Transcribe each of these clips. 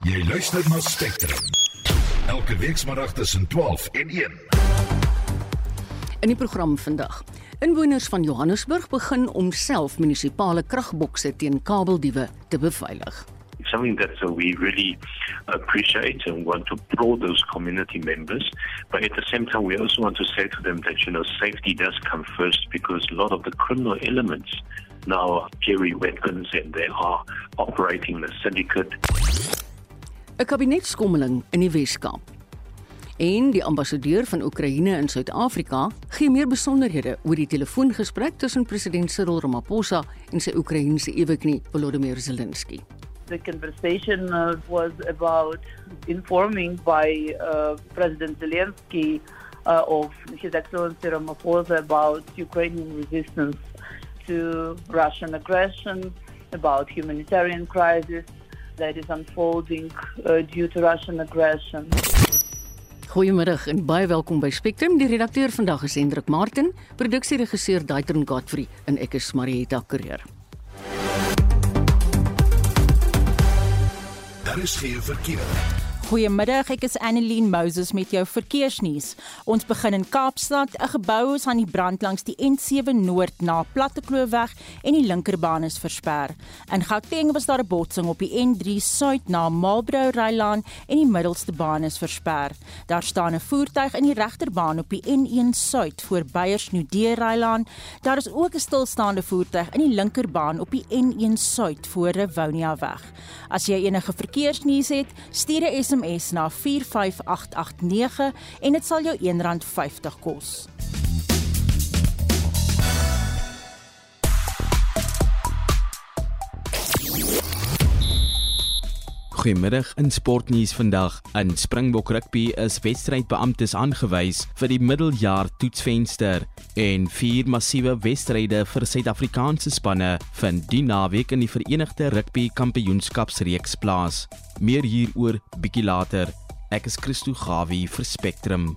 Jy luister na Spectrum. Elke weekmiddag tussen 12 en 1. In die program vandag. Inwoners van Johannesburg begin om self munisipale kragbokse teen kabeldiewe te beveilig. something that uh, we really appreciate and want to applaud those community members. But at the same time, we also want to say to them that, you know, safety does come first because a lot of the criminal elements now carry weapons and they are operating the syndicate. 'n Kabinetskommeling in die Wes-Kaap. En die ambassadeur van Oekraïne in Suid-Afrika gee meer besonderhede oor die telefoongesprek tussen president Cyril Ramaphosa en sy Oekraïense eweknie Volodymyr Zelensky. the conversation uh, was about informing by uh, President Zelensky uh, of His Excellency Ramaphosa about Ukrainian resistance to Russian aggression, about humanitarian crisis that is unfolding uh, due to Russian aggression. Goeiemiddag en baie welkom by Spectrum. Die redakteur vandag is Hendrik Martin, produksieregisseur Daitron Godfrey en ek is Marieta Kreer. Daar is geen verkeer. Goeiemiddag, ek is Annelien Moses met jou verkeersnuus. Ons begin in Kaapstad. 'n Gebou is aan die brand langs die N7 Noord na Plattekloofweg en die linkerbaan is versper. In Gauteng was daar 'n botsing op die N3 Suid na Marlborough Rylaan en die middelste baan is versper. Daar staan 'n voertuig in die regterbaan op die N1 Suid voor Beyersnodee Rylaan. Daar is ook 'n stilstaande voertuig in die linkerbaan op die N1 Suid voor Rivonia weg. As jy enige verkeersnuus het, stuur 'n SMS na 45889 en dit sal jou R1.50 kos. Goeiemiddag in sportnuus vandag. In Springbok rugby is wedstrydbeamptes aangewys vir die middeljaar toetsvenster en vier massiewe wedstryde vir Suid-Afrikaanse spanne vind die naweek in die Verenigde Rugby Kampioenskapsreeks plaas. Meer hieroor bietjie later. Ek is Christo Gawie vir Spectrum.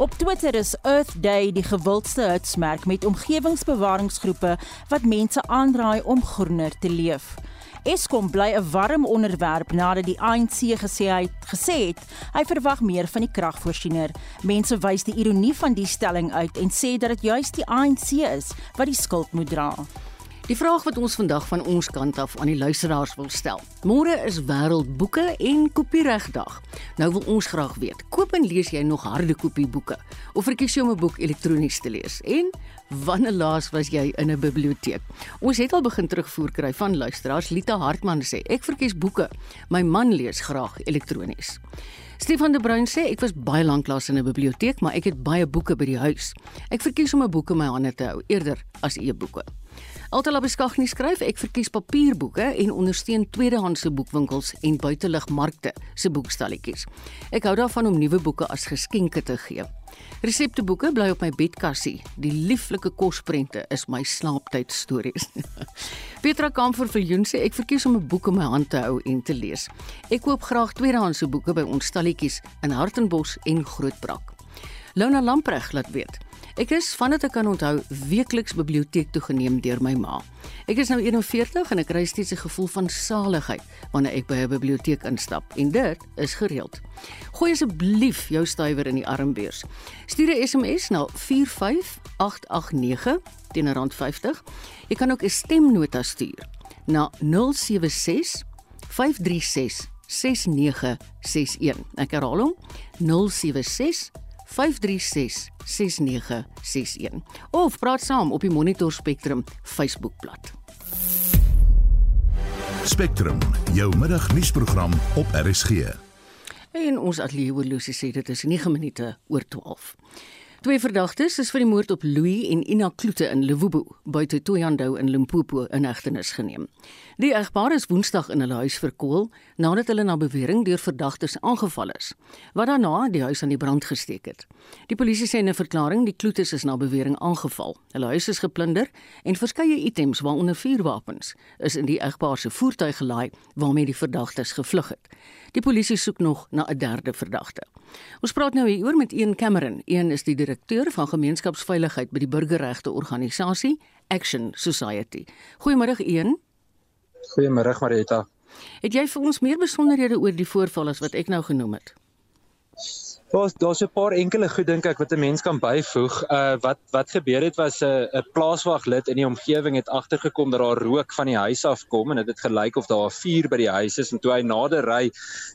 Op Twitter is Earth Day die gewildste hitsmerk met omgewingsbewaringsgroepe wat mense aanraai om groener te leef. Eskom bly 'n warm onderwerp nadat die ANC gesê hy gesê het hy verwag meer van die kragvoorsiener. Mense wys die ironie van die stelling uit en sê dat dit juis die ANC is wat die skuld moet dra. Die vraag wat ons vandag van ons kant af aan die luisteraars wil stel. Môre is Wêreldboeke en Kopieregdag. Nou wil ons graag weet, koop en lees jy nog harde kopieboeke of verkies jy om 'n boek elektronies te lees? En wanneer laas was jy in 'n biblioteek? Ons het al begin terugvoer kry van luisteraars. Lita Hartman sê, "Ek verkies boeke. My man lees graag elektronies." Stefan de Bruin sê ek was baie lank lank in 'n biblioteek, maar ek het baie boeke by die huis. Ek verkies om 'n boek in my hande te hou eerder as e-boeke. Altala beskagni skryf ek verkies papierboeke en ondersteun tweedehandse boekwinkels en buiteligmarkte se boekstalletjies. Ek hou daarvan om nuwe boeke as geskenke te gee. Resepteboeke bly op my bedkassie. Die lieflike kosprente is my slaaptyd stories. Petra Kamfer vir Joen sê ek verkies om 'n boek in my hand te hou en te lees. Ek koop graag tweedehandse boeke by ons stalletjies in Hartenbos en Grootbrak. Lona Lampreg laat weet. Ek is vandat ek kan onthou weekliks biblioteek toe geneem deur my ma. Ek is nou 41 en ek kry steeds 'n gevoel van saligheid wanneer ek by 'n biblioteek instap en dit is gereeld. Gooi asseblief jou stywer in die armbeurs. Stuur 'n SMS na 45889 teen R50. Jy kan ook 'n stemnota stuur na 076 536 6961. Ek herhaal hom 076 5366961 of praat saam op die Monitor Spectrum Facebookblad. Spectrum, jou middagnuusprogram op RSG. En ons ateljee oorlosie sê dit is 9 minute oor 12. Twee verdagtes is vir die moord op Louis en Ina Kloete in Lewobo, buite Toyandou in Limpopo in hegtenis geneem. Die egpaar is Woensdag in hulle huis verkoel nadat hulle na bewering deur verdagtes aangeval is, wat daarna die huis aan die brand gesteek het. Die polisie sê in 'n verklaring die Kloetes is na bewering aangeval. Hulle huis is geplunder en verskeie items waaronder vuurwapens is in die egpaar se voertuig gelaai waarmee die verdagtes gevlug het. Die polisie soek nog na 'n derde verdagte. Ons praat nou hier oor met een Cameron. Een is die direkteur van gemeenskapsveiligheid by die burgerregte organisasie Action Society. Goeiemôre een. Goeiemôre Marita. Het jy vir ons meer besonderhede oor die voorval as wat ek nou genoem het? Daar's daar's 'n paar enkele goed dink ek wat 'n mens kan byvoeg. Uh wat wat gebeur het was 'n uh, 'n plaaswaglid in die omgewing het agtergekom dat daar rook van die huis af kom en dit het, het gelyk of daar 'n vuur by die huis is en toe hy nader ry,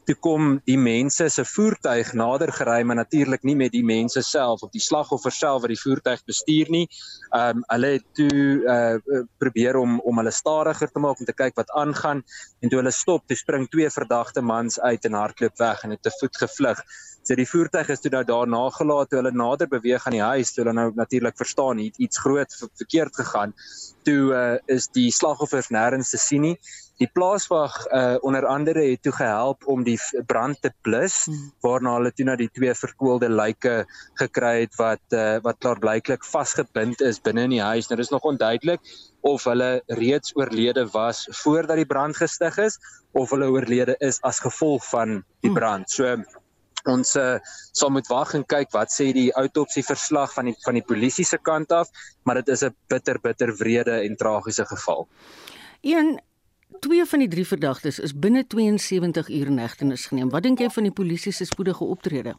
toe kom die mense se voertuig nader gery, maar natuurlik nie met die mense self of die slagoffer self wat die voertuig bestuur nie. Um hulle het toe uh probeer om om hulle stadiger te maak om te kyk wat aangaan en toe hulle stop, toe spring twee verdagte mans uit en hardloop weg en het te voet gevlug. So die voertuig is toe nou daar nagelaat toe hulle nader beweeg aan die huis, toe hulle nou natuurlik verstaan het iets groot verkeerd gegaan. Toe uh, is die slagoffers nêrens te sien nie. Die plaaswag uh, onder andere het toe gehelp om die brand te blus hmm. waarna hulle toe na die twee verkoelde lyke gekry het wat uh, wat klaarblyklik vasgebind is binne in die huis. Nou dis nog onduidelik of hulle reeds oorlede was voordat die brand gestig is of hulle oorlede is as gevolg van die hmm. brand. So ons uh, sal moet wag en kyk wat sê die autopsie verslag van die van die polisie se kant af, maar dit is 'n bitter bitter wrede en tragiese geval. Een twee van die drie verdagtes is binne 72 uur in hegtenis geneem. Wat dink jy van die polisie se spoedige optrede?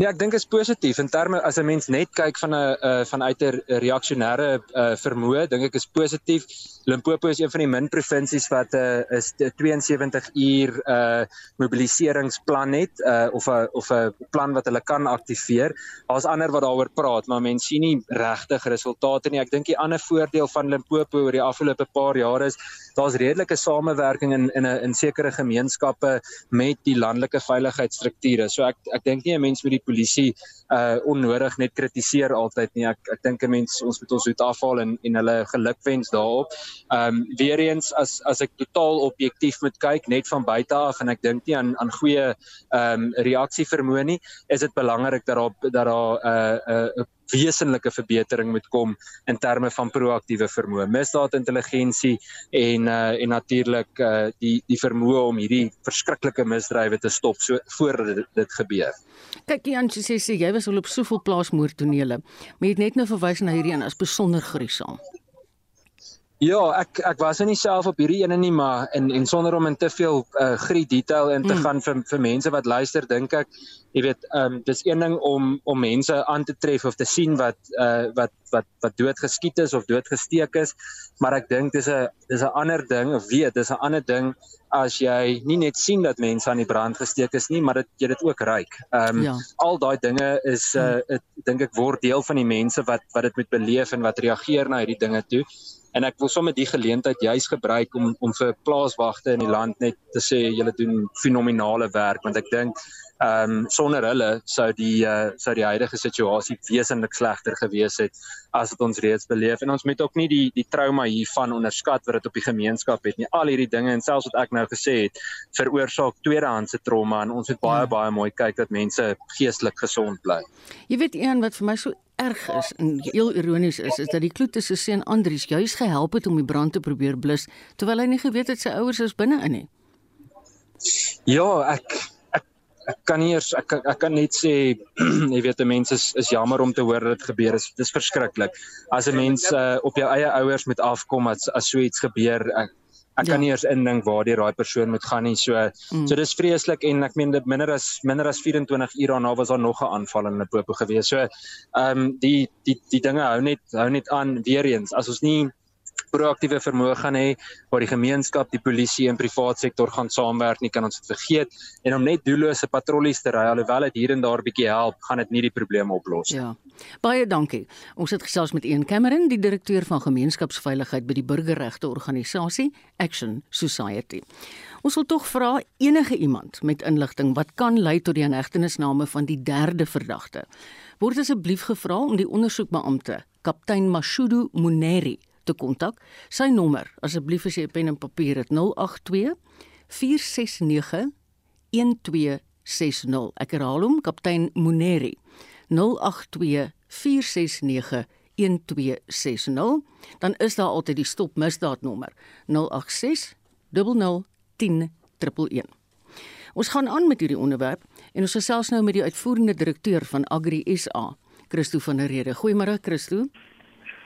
Nee, ek dink dit is positief in terme as 'n mens net kyk van 'n uh, vanuit 'n reaksionêre uh, vermoë, dink ek is positief. Limpopo is een van die min provinsies wat 'n uh, is 72 uur uh, mobiliseringsplan het uh, of 'n of 'n plan wat hulle kan aktiveer. Daar's ander wat daaroor praat, maar mense sien nie regtig resultate nie. Ek dink die ander voordeel van Limpopo oor die afgelope paar jare is daar's redelike samewerking in in 'n in sekere gemeenskappe met die landelike veiligheidsstrukture. So ek ek dink nie 'n mens moet die polisie uh onnodig net kritiseer altyd nie. Ek ek dink 'n mens ons moet ons hoed afhaal en en hulle gelukwens daarop. Ehm um, weer eens as as ek totaal objektief moet kyk net van buite af en ek dink nie aan aan goeie ehm um, reaksie vermoë nie, is dit belangrik dat daar dat daar 'n uh, uh, wesenlike verbetering moet kom in terme van proaktiewe vermoë, misdaadintelligensie en uh, en natuurlik uh, die die vermoë om hierdie verskriklike misdrywe te stop so voor dit, dit gebeur. Kyk Jan, jy sê jy was op soveel plaasmoordtonele, maar jy het net nou verwys na hierdie een as besonder gruisam. Ja, ek ek was nie self op hierdie ene nie, maar en en sonder om in te veel uh, grie detail in te mm. gaan vir vir mense wat luister, dink ek, jy weet, ehm um, dis een ding om om mense aan te tref of te sien wat uh wat wat wat dood geskiet is of dood gesteek is, maar ek dink dis 'n dis 'n ander ding, of weet, dis 'n ander ding as jy nie net sien dat mense aan die brand gesteek is nie, maar dit jy dit ook ryk. Ehm um, ja. al daai dinge is uh dink ek word deel van die mense wat wat dit moet beleef en wat reageer na hierdie dinge toe en ek wil sommer die geleentheid juis gebruik om om vir plaaswagte in die land net te sê julle doen fenominale werk want ek dink ehm um, sonder hulle sou die uh, sou die huidige situasie wesentlik slegter gewees het as wat ons reeds beleef. En ons moet ook nie die die trauma hiervan onderskat wat dit op die gemeenskap het nie. Al hierdie dinge en selfs wat ek nou gesê het veroorsaak tweedehandse trauma en ons moet baie ja. baie mooi kyk dat mense geestelik gesond bly. Jy weet een wat vir my so erg is en heel ironies is is dat die Kloete se seun Andrius juis gehelp het om die brand te probeer blus terwyl hy nie geweet het sy ouers is binne in nie. Ja, ek ek ek kan nie eers ek ek kan net sê jy weet mense is is jammer om te hoor dat dit gebeur is. Dit is verskriklik. As 'n mens uh, op jou eie ouers moet afkom as as so iets gebeur, ek ek ja. kan nie eers indink waar die raai persoon moet gaan nie. So mm. so dis vreeslik en ek meen dit minder as minder as 24 ure daarna was daar nog 'n aanval in Limpopo gewees. So ehm um, die die die dinge hou net hou net aan weer eens. As ons nie proaktiewe vermoë gaan hê waar die gemeenskap, die polisie en privaat sektor gaan saamwerk nie kan ons dit vergeet en om net doellose patrollies te ry alhoewel dit hier en daar bietjie help, gaan dit nie die probleme oplos nie. Ja. Baie dankie. Ons het gesels met Ian Cameron, die direkteur van gemeenskapsveiligheid by die burgerregte organisasie Action Society. Ons wil tog vra enige iemand met inligting wat kan lei tot die inhegtenisname van die derde verdagte. Word asseblief gevra om die ondersoekbeampte, kaptein Mashudu Muneri te kontak. Sy nommer, asseblief as jy 'n pen en papier het, 082 469 1260. Ek herhaal hom, kaptein Muneri. 082 469 1260 dan is daar altyd die stop misdaadnommer 086 00 10111 Ons gaan aan met hierdie onderwerp en ons gesels nou met die uitvoerende direkteur van Agri SA Christo van der Rede. Goeiemôre Christo.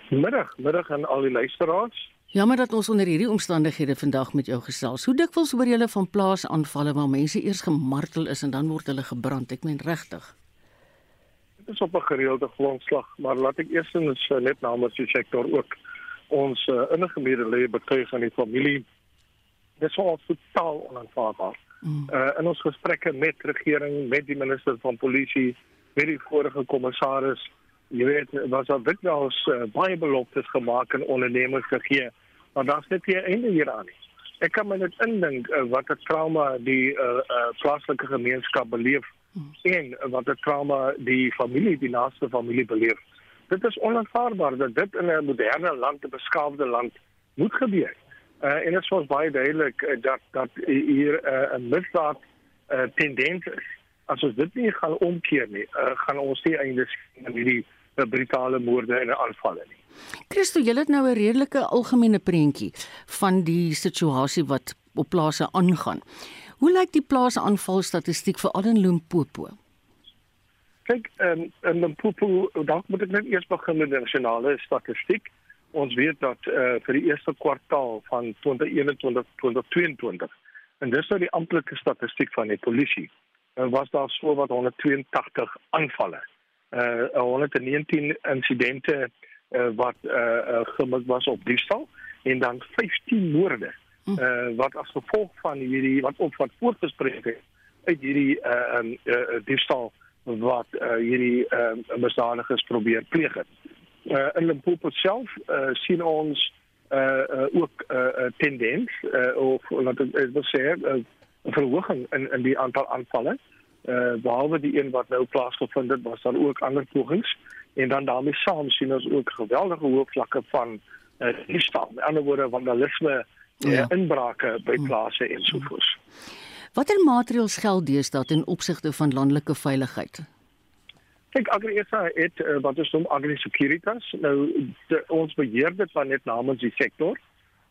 Middag, middag aan al die luisteraars. Jammer dat ons onder hierdie omstandighede vandag met jou gesels. Hoe dikwels hoor jy van plaasaanvalle waar mense eers gemartel is en dan word hulle gebrand? Ek meen regtig. Dit is op 'n gereelde grondslag, maar laat ek eers net namens die sektor ook ons uh, innige medelee betuig aan die familie. Dit is al totaal onaanvaarbaar. Mm. Uh, in ons gesprekke met regering, met die minister van polisie, met die vorige kommissaris, jy weet, was daar dikwels uh, baie beloftes gemaak aan ondernemers gegee, maar daar's net nie 'n einde hieraan nie. Ek kan my net indink uh, wat 'n trauma die uh, uh, plaaslike gemeenskap beleef mm. en uh, wat 'n trauma die familie, die naaste familie beleef dit is onaanvaarbaar dat dit in 'n moderne land, 'n beskaafde land moet gebeur. Uh, en dit ons baie duidelik uh, dat dat hier uh, 'n misdaad uh, tendens is. As ons dit nie gaan omkeer nie, uh, gaan ons nie einde sien aan hierdie uh, brutale moorde en aanvalle nie. Christo, jy het nou 'n redelike algemene prentjie van die situasie wat op plase aangaan. Hoe lyk die plase aanvalstatistiek vir al in Limpopo? Kyk, ehm um, in Limpopo, dalk moet ek net eers begin met die nasionale statistiek. Ons weet dat eh uh, vir die eerste kwartaal van 2021-2022 en dis nou die amptelike statistiek van die polisie, uh, was daar so wat 182 aanvalle. Uh, 119 insidente uh, wat uh, uh, gemik was op diefstal en dan 15 moorde. Uh, wat as gevolg van hierdie wat op wat voortgespreek het uit hierdie uh, um, uh, diefstal wat uh, hierdie uh, misdadigers probeer pleeg het. Uh, in Limpopo self uh, sien ons uh, uh, ook 'n uh, uh, tendens uh, of wat ek wil sê 'n uh, verhoging in in die aantal aanvalle. Uh, behalwe die een wat nou plaasgevind het, was daar ook ander pogings en dan daarmee saam sien ons ook geweldige hoë vlakke van uh, diefstal. Met ander woorde vandalisme, ja. uh, inbrake by plase en so voort. Watter maatreëls geld deesdae ten opsigte van landelike veiligheid? Kyk, AgriSA het uh, wat ons noem Agri Securitas. Nou de, ons beheer dit van net namens die sektor.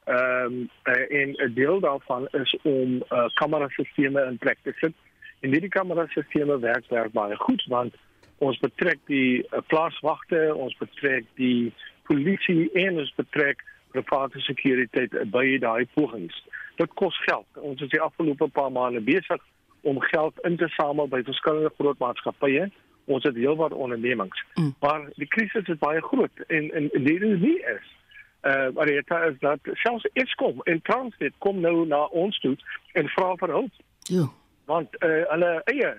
Ehm um, uh, en 'n deel daarvan is om uh, kamerasisteme in plek te sit. En hierdie kamerasisteme werk werk baie goed want ons betrek die uh, plaaswagte, ons betrek die polisie en ons betrek private sekuriteit by daai pogings dit kos geld. Ons is die afgelope paar maande besig om geld in te samel by verskillende groot maatskappye. Ons het heelwat ondernemings. Mm. Maar die krisis is baie groot en en dit is nie is uh maar dit is dat selfs Eskom en Transnet kom nou na ons toe en vra vir hulp. Ja. Want uh hulle eie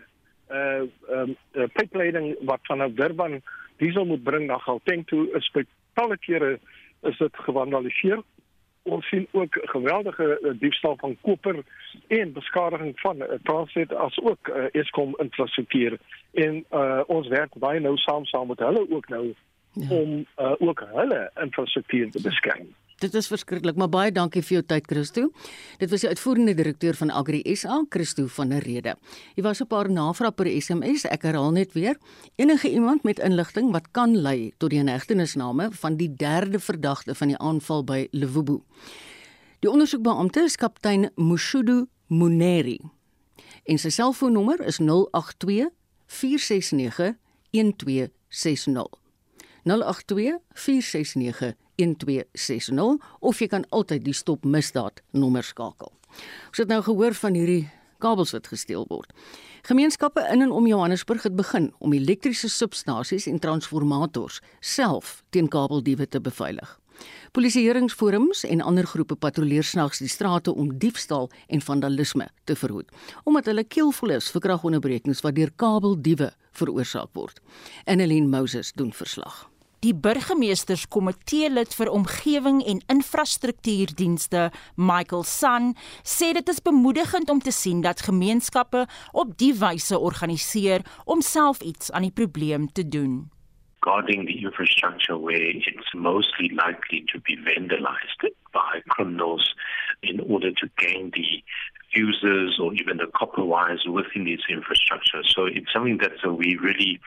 uh um uh, pipeline wat van Durban diesel moet bring na Gauteng toe is by talle kere is dit gevandaliseer ons sien ook geweldige uh, diefstal van koper en beskadiging van uh, Transnet as ook uh, Eskom infrastruktuur en uh, ons werk baie nou saam saam met hulle ook nou ja. om uh, ook hulle infrastruktuur te beskerm. Dit is verskriklik, maar baie dankie vir jou tyd Christo. Dit was die uitvoerende direkteur van Agri SA, Christo van der Rede. Jy was op haar navraag per SMS, ek herhaal net weer. Enige iemand met inligting wat kan lei tot die inhegtenisname van die derde verdagte van die aanval by Levubu. Die ondersoekbeampte is kaptein Mushudu Muneri. En sy selfoonnommer is 082 469 1260. 082 469 1260 of jy kan altyd die stop misdaad nommer skakel. Ons het nou gehoor van hierdie kabels wat gesteel word. Gemeenskappe in en om Johannesburg het begin om elektriese substasies en transformators self teen kabeldiewe te beveilig. Polisieeringsforums en ander groepe patrolleer snags die strate om diefstal en vandalisme te verhoed, omdat hulle keelvol is vir kragonderbrekings wat deur kabeldiewe veroorsaak word. Annelien Moses doen verslag. Die burgemeesterskomitee lid vir omgewing en infrastruktuurdienste, Michael San, sê dit is bemoedigend om te sien dat gemeenskappe op die wyse organiseer om self iets aan die probleem te doen. Guarding the infrastructure where it's mostly likely to be vandalized by criminals in order to gain the users or even the copper wires within this infrastructure. So it's something that uh, we really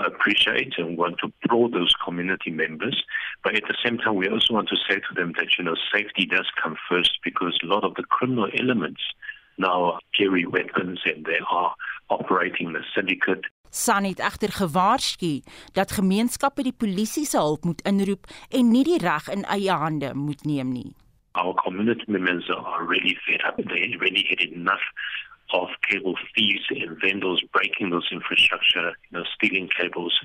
appreciate and want to applaud those community members. But at the same time, we also want to say to them that, you know, safety does come first because a lot of the criminal elements now carry weapons and they are operating the syndicate. San het egter gewaarsku dat gemeenskappe die polisie se hulp moet inroep en nie die reg in eie hande moet neem nie. Our community members are really fed up. They really had enough of cable thieves and vendors breaking those infrastructure, you know, stealing cables.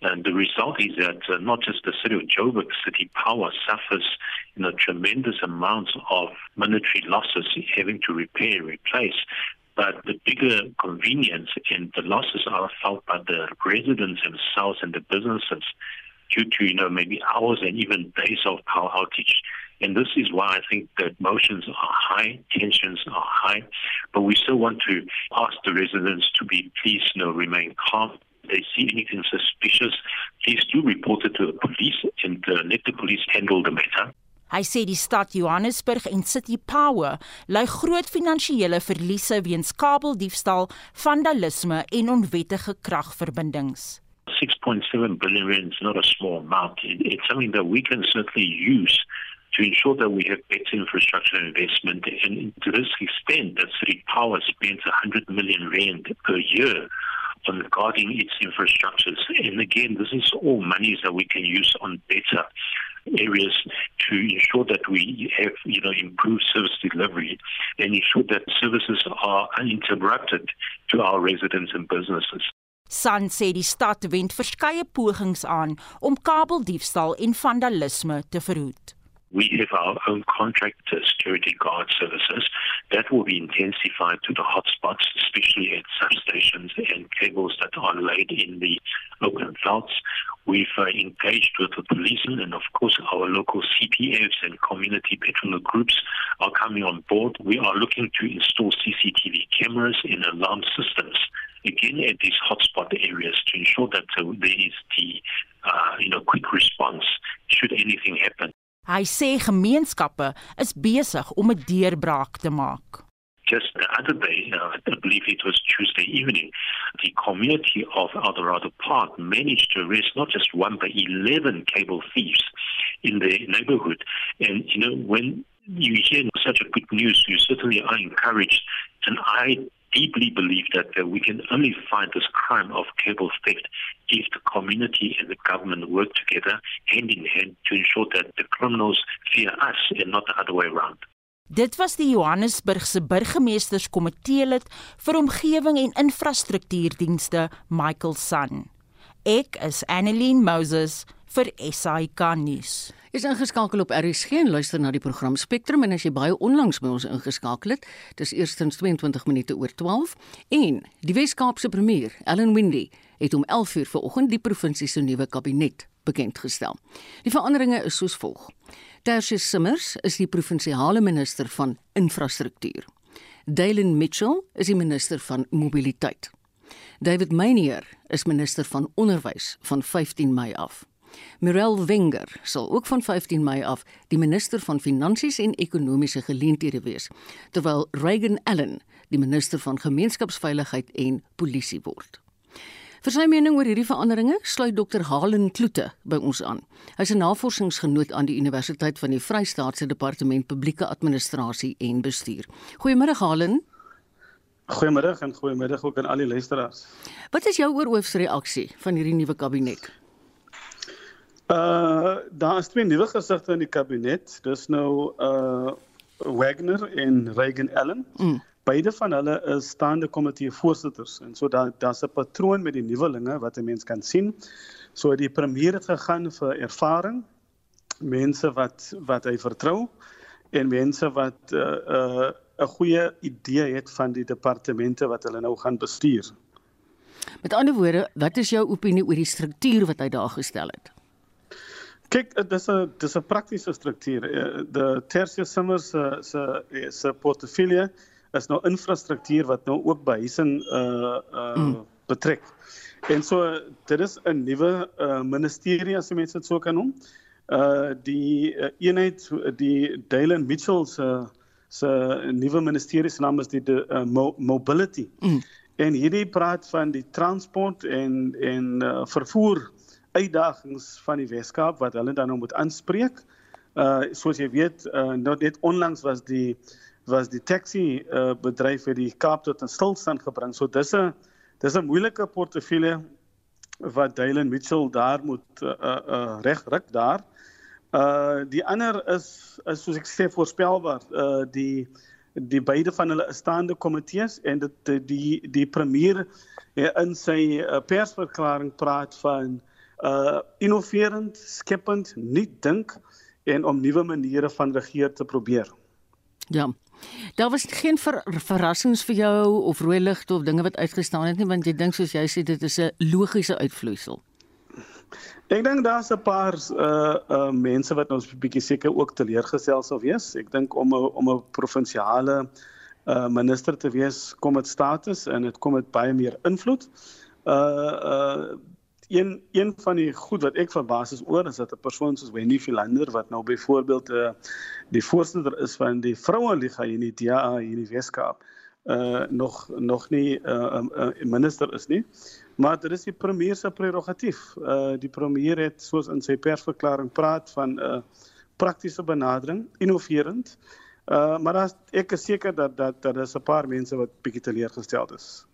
And the result is that uh, not just the city of Joburg, City Power suffers, you know, tremendous amounts of monetary losses having to repair and replace. But the bigger convenience and the losses are felt by the residents themselves and the businesses due to, you know, maybe hours and even days of power outage. And this is why I think that emotions are high, tensions are high, but we still want to ask the residents to be please, you know, remain calm. If they see anything suspicious, please do report it to the police and uh, let the police handle the matter. Hy sê die stad Johannesburg en City Power ly groot finansiële verliese weens kabeldiefstal, vandalisme en onwettige kragverbindings. 6.7 billion rand is not a small amount. It, it's something that we can certainly use to ensure that we have better infrastructure investment. And to this extent, that City Power spends 100 million rand per year on guarding its infrastructures. And again, this is all monies that we can use on better areas to ensure that we have, you know, improved service delivery and ensure that services are uninterrupted to our residents and businesses. San sê die stad wend verskeie pogings aan om kabeldiefstal en vandalisme te verhoed. We have our own contract security guard services that will be intensified to the hotspots, especially at substations and cables that are laid in the open felts. We've uh, engaged with the police and, of course, our local CPFs and community patrol groups are coming on board. We are looking to install CCTV cameras and alarm systems again at these hotspot areas to ensure that uh, there is the uh, you know quick response should anything happen. Hy sê gemeenskappe is besig om 'n deurbraak te maak. Just the other day, uh, I believe it was Tuesday evening, the community of Eldorado Park managed to arrest not just one but 11 cable thieves in the neighborhood. And, you know, when you hear such a good news, you certainly are encouraged. And I deeply believe that uh, we can only fight this crime of cable theft if the community and the government work together hand in hand to ensure that the criminals fear us and not the other way around. Dit was die Johannesburgse burgemeesterskomitee lid vir omgewing en infrastruktuurdienste Michael Sun. Ek is Annelien Moses vir SAK nuus. Is ingeskakel op RSG en luister na die program Spectrum en as jy baie onlangs by ons ingeskakel het, dis eerstens 22 minute oor 12 en die Wes-Kaapse premier, Ellen Windy, het om 11:00 vanoggend die provinsie se nuwe kabinet bekend gestel. Die veranderinge is soos volg. Tertius Simmers is die provinsiale minister van infrastruktuur. Dalen Mitchell is die minister van mobiliteit. David Meinier is minister van onderwys van 15 Mei af. Mirel Wenger sal ook van 15 Mei af die minister van Finansies en Ekonomiese Geleenthede wees, terwyl Reagan Allen die minister van Gemeenskapsveiligheid en Polisie word. Vir sy mening oor hierdie veranderinge sluit Dr. Halen Kloete by ons aan. Hy's 'n navorsingsgenoot aan die Universiteit van die Vrystaat se Departement Publieke Administrasie en Bestuur. Goeiemôre Halen. Goeiemôre en goeiemôre ook aan al die luisteraars. Wat is jou oorhoofsreaksie van hierdie nuwe kabinet? Uh daar is twee nuwe gesigte in die kabinet. Dis nou uh Wagner en Reagan Allen. Mm. Beide van hulle is staande komitee voorsitters en so daar daar's 'n patroon met die nuwelinge wat 'n mens kan sien. So die premier het gegaan vir ervaring, mense wat wat hy vertrou en mense wat 'n uh, uh 'n goeie idee het van die departemente wat hulle nou gaan bestuur. Met ander woorde, wat is jou opinie oor die struktuur wat hy daar gestel het? Kyk, dit is 'n dis 'n praktiese struktuur. Eh, die Tertius Simmers se se se portefeulje is nou infrastruktuur wat nou ook behuising uh uh mm. betrek. En so dit is 'n nuwe uh ministerie as mense dit so kan noem. Uh die uh, eenheid die Dylan Mitchell se se nuwe ministerie se naam is die de, uh, mo mobility. Mm. En hierdie praat van die transport en en uh, vervoer uitdagings van die Weskaap wat hulle dan nou moet aanspreek. Uh soos jy weet, uh nou net onlangs was die was die taxi uh bedryf vir die Kaap tot 'n stilstand gebring. So dis 'n dis 'n moeilike portefeulje wat Dylan Mitchell daar moet uh uh, uh reg ruk daar. Uh die ander is is soos ek sê voorspelbaar. Uh die die beide van hulle staande komitees en dit die die, premier in sy uh, persverklaring praat van uh innoverend, skepend, nuut dink en om nuwe maniere van regeer te probeer. Ja. Daar was geen ver, verrassings vir jou of rooi ligte of dinge wat uitgestaan het nie want jy dink soos jy sê dit is 'n logiese uitvloeisel. Ek dink daar's 'n paar uh uh mense wat ons bietjie seker ook teleurgestel sal wees. Ek dink om 'n om 'n provinsiale uh minister te wees kom met status en dit kom met baie meer invloed. Uh uh een een van die goed wat ek verbaas is oor is dat 'n persoon soos Wendy Philander wat nou byvoorbeeld uh, die voorsitter is van die vroue liga in die DA in die Weskaap uh nog nog nie 'n uh, uh, minister is nie maar dit is die premier se prerogatief. Uh die premier het soos in sy persverklaring praat van 'n uh, praktiese benadering innoverend uh maar as, ek is seker dat dat daar is 'n paar mense wat bietjie teleurgesteld is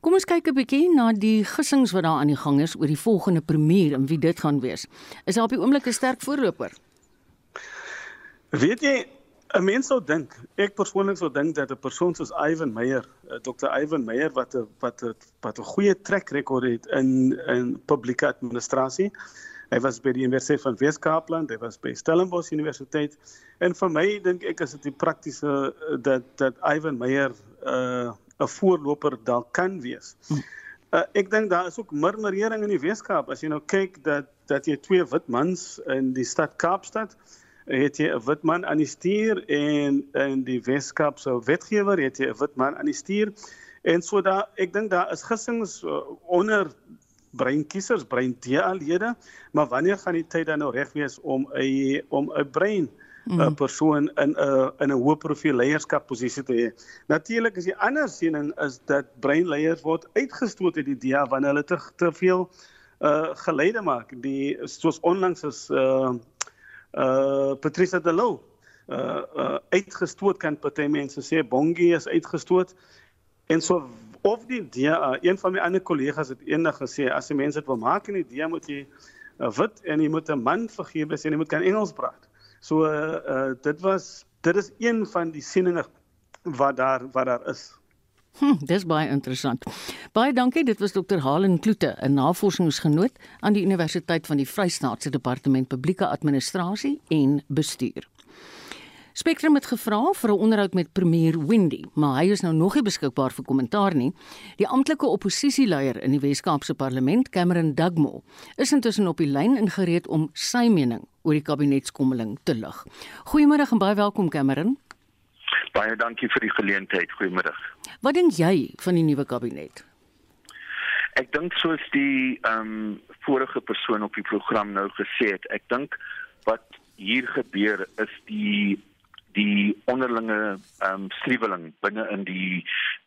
Kom ons kyk 'n bietjie na die gissings wat daar aan die gang is oor die volgende premier en wie dit gaan wees. Is daar op die oomblik 'n sterk voorloper? Weet jy, 'n mens sou dink, ek persoonlik sou dink dat 'n persoon soos Ivan Meyer, eh, Dr. Ivan Meyer wat 'n wat 'n wat 'n goeie trek rekord het in in publieke administrasie. Hy was by die Universiteit van Wes-Kaapland, hy was by Stellenbosch Universiteit en vir my dink ek is dit die praktiese eh, dat dat Ivan Meyer uh 'n voorloper dalk kan wees. Uh, ek dink daar is ook murmurering in die Weskaap. As jy nou kyk dat dat jy twee wit mans in die stad Kaapstad het jy 'n wit man aan die stuur en in die Weskaap se wetgewer het jy 'n wit man aan die stuur. En so daar ek dink daar is gissings uh, onder breinkiesers, breindea-lede, maar wanneer gaan die tyd dan nou reg wees om 'n om 'n brein 'n mm. persoon in 'n in 'n hoë profiel leierskapposisie te hê. Natuurlik is die ander siening is dat breinleiers word uitgestoot uit die DEA wanneer hulle te te veel uh geleide maak. Die soos onlangs is uh uh Patricia de Loo uh, uh uitgestoot kan party mense sê Bongie is uitgestoot en so of die DEA een van my ander kollegas het eendag gesê as jy mense dit wil maak in die DEA moet jy uh, wit en jy moet 'n man figuur wees en jy moet kan Engels praat. So uh, uh dit was dit is een van die sieninge wat daar wat daar is. Hm, dis baie interessant. Baie dankie. Dit was Dr. Halen Kloete, 'n navorsingsgenoot aan die Universiteit van die Vrystaat se Departement Publieke Administrasie en Bestuur. Spectrum het gevra vir 'n onderhoud met premier Windy, maar hy is nou nog nie beskikbaar vir kommentaar nie. Die amptelike oppositieleier in die Wes-Kaapse Parlement, Cameron Dugmore, is intussen op die lyn ingereed om sy mening oor die kabinetskommeling te lig. Goeiemôre en baie welkom Cameron. Baie dankie vir die geleentheid. Goeiemôre. Wat dink jy van die nuwe kabinet? Ek dink soos die ehm um, vorige persoon op die program nou gesê het, ek dink wat hier gebeur is die die onderlinge ehm um, skriweling binne in die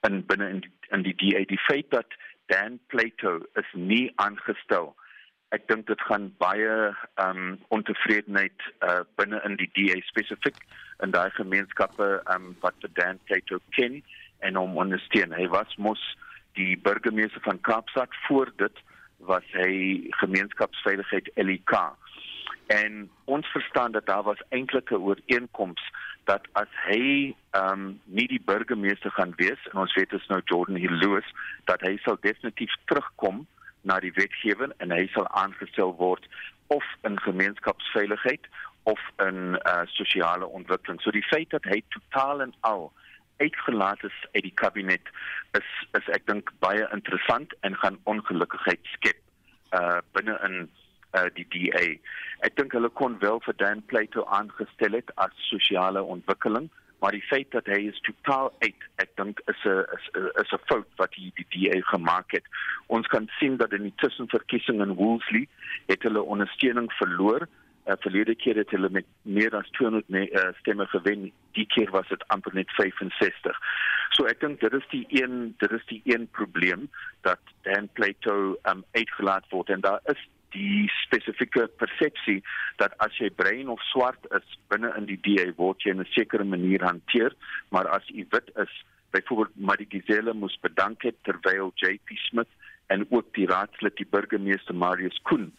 in binne in die, in die DA die feit dat Dan Plato is nie aangestel. Ek dink dit gaan baie ehm um, ontevredenheid uh, binne in die DA spesifiek in daai gemeenskappe ehm um, wat Dan Plato ken en hom ondersteun. Hy was mos die burgemeester van Kaapstad voor dit was hy gemeenskapsveiligheid LEK. En ons verstaan dat daar was eintlik 'n ooreenkoms dat as hy ehm um, nie die burgemeester gaan wees en ons weet is nou Jordan Hill Lewis dat hy sal definitief terugkom na die wetgewing en hy sal aangestel word of in gemeenskapsveiligheid of in uh, sosiale ontwikkeling. So die feit dat hy totaal en al uitgelaat is uit die kabinet is is ek dink baie interessant en gaan ongelukkigheid skep uh binne in uh, die DA. Ek dink hulle kon wel vir Dan Plato aangestel het as sosiale ontwikkeling, maar die feit dat hy is totaal uit, ek dink is 'n is, is 'n fout wat die, die DA gemaak het. Ons kan sien dat in die tussenverkiesing in Woolsley het hulle ondersteuning verloor. Uh, verlede keer het hulle met meer as 200 me, uh, stemme gewen. Die keer was dit amper net 65. So ek dink dit is die een dit is die een probleem dat Dan Plato um, uitgelaat word en daar is die spesifieke persepsie dat as jy bruin of swart is binne in die DA word jy in 'n sekere manier hanteer, maar as jy wit is, byvoorbeeld Madigizela moes bedank het terwyl JP Smith en ook die raadslid die burgemeester Marius Koen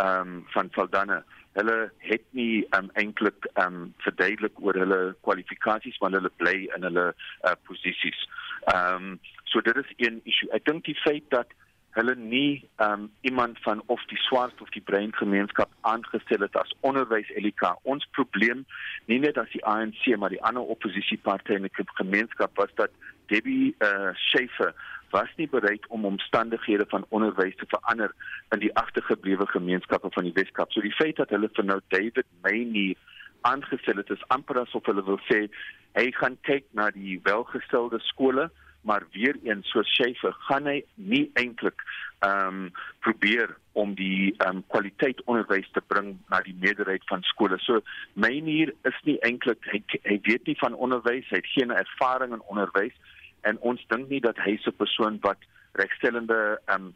ehm um, van Saldanha hulle het nie um, eintlik um, verduidelik oor hulle kwalifikasies maar hulle bly in hulle uh, posisies. Ehm um, so dit is een issue. Ek dink die feit dat hulle nie um, iemand van of die swart of die bruin gemeenskap aangestel het as onderwys elika. Ons probleem nie net as die ANC maar die ander oppositiepartye in die gemeenskap was dat Debbie uh, Schäfer was nie bereid om omstandighede van onderwys te verander in die agtergeblewe gemeenskappe van die Weskaap. So die feit dat hulle vir nou David Mayne aangestel het is amper asof hulle wil sê hy gaan kyk na die welgestelde skole maar weer eens so Schäfer gaan hy nie eintlik ehm um, probeer om die ehm um, kwaliteit onderwys te bring na die meerderheid van skole. So Mayne is nie eintlik hy, hy weet nie van onderwys, hy het geen ervaring in onderwys en ons dink nie dat hy se persoon wat regstellende um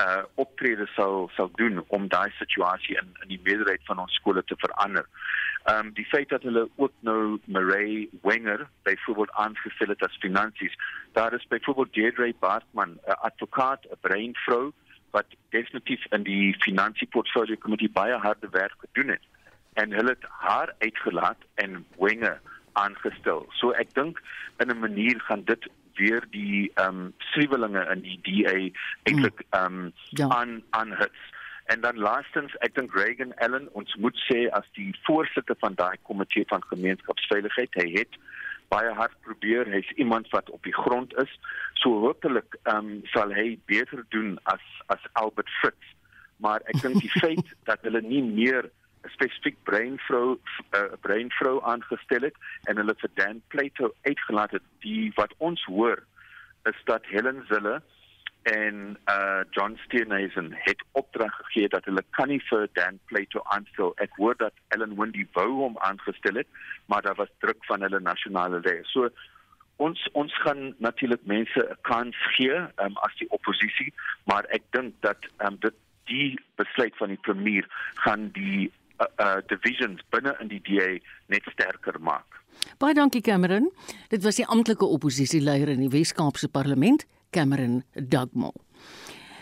uh optrede sou sou doen om daai situasie in in die meerderheid van ons skole te verander. Um die feit dat hulle ook nou Marie Wenger byvoorbeeld aangestel het as finansies, daar is byvoorbeeld Deirdre Bartman, 'n advokaat, 'n breinvrou wat definitief in die finansieportfolio komitee baie harde werk gedoen het en hulle het haar uitgelaat en Wenger aangestel. So ek dink in 'n manier gaan dit weer die ehm um, skriwelinge in die DA eintlik ehm um, ja. aan aan hits. En dan laastens, ek dink Reagan Allen ons moet sê as die voorsitter van daai komitee van gemeenskapsveiligheid, hy het baie hard probeer, hy's iemand wat op die grond is. So hopelik ehm um, sal hy beter doen as as Albert Fritz. Maar ek dink die feit dat hulle nie meer 'n spesifiek breinvrou 'n uh, eh, breinvrou aangestel het en hulle vir Dan Plato uitgelaat het. Die wat ons hoor is dat Helen Zille en uh John Steenhuisen het opdrag gegee dat hulle kan nie vir Dan Plato aanstel. Ek hoor dat Ellen Wendy wou hom aangestel het, maar daar was druk van hulle nasionale lede. So ons ons gaan natuurlik mense 'n kans gee um, as die oppositie, maar ek dink dat um, dit die besluit van die premier gaan die uh, uh divisions binne in die DA net sterker maak. Baie dankie Cameron. Dit was die amptelike oppositieleier in die Wes-Kaapse Parlement, Cameron Dugmore.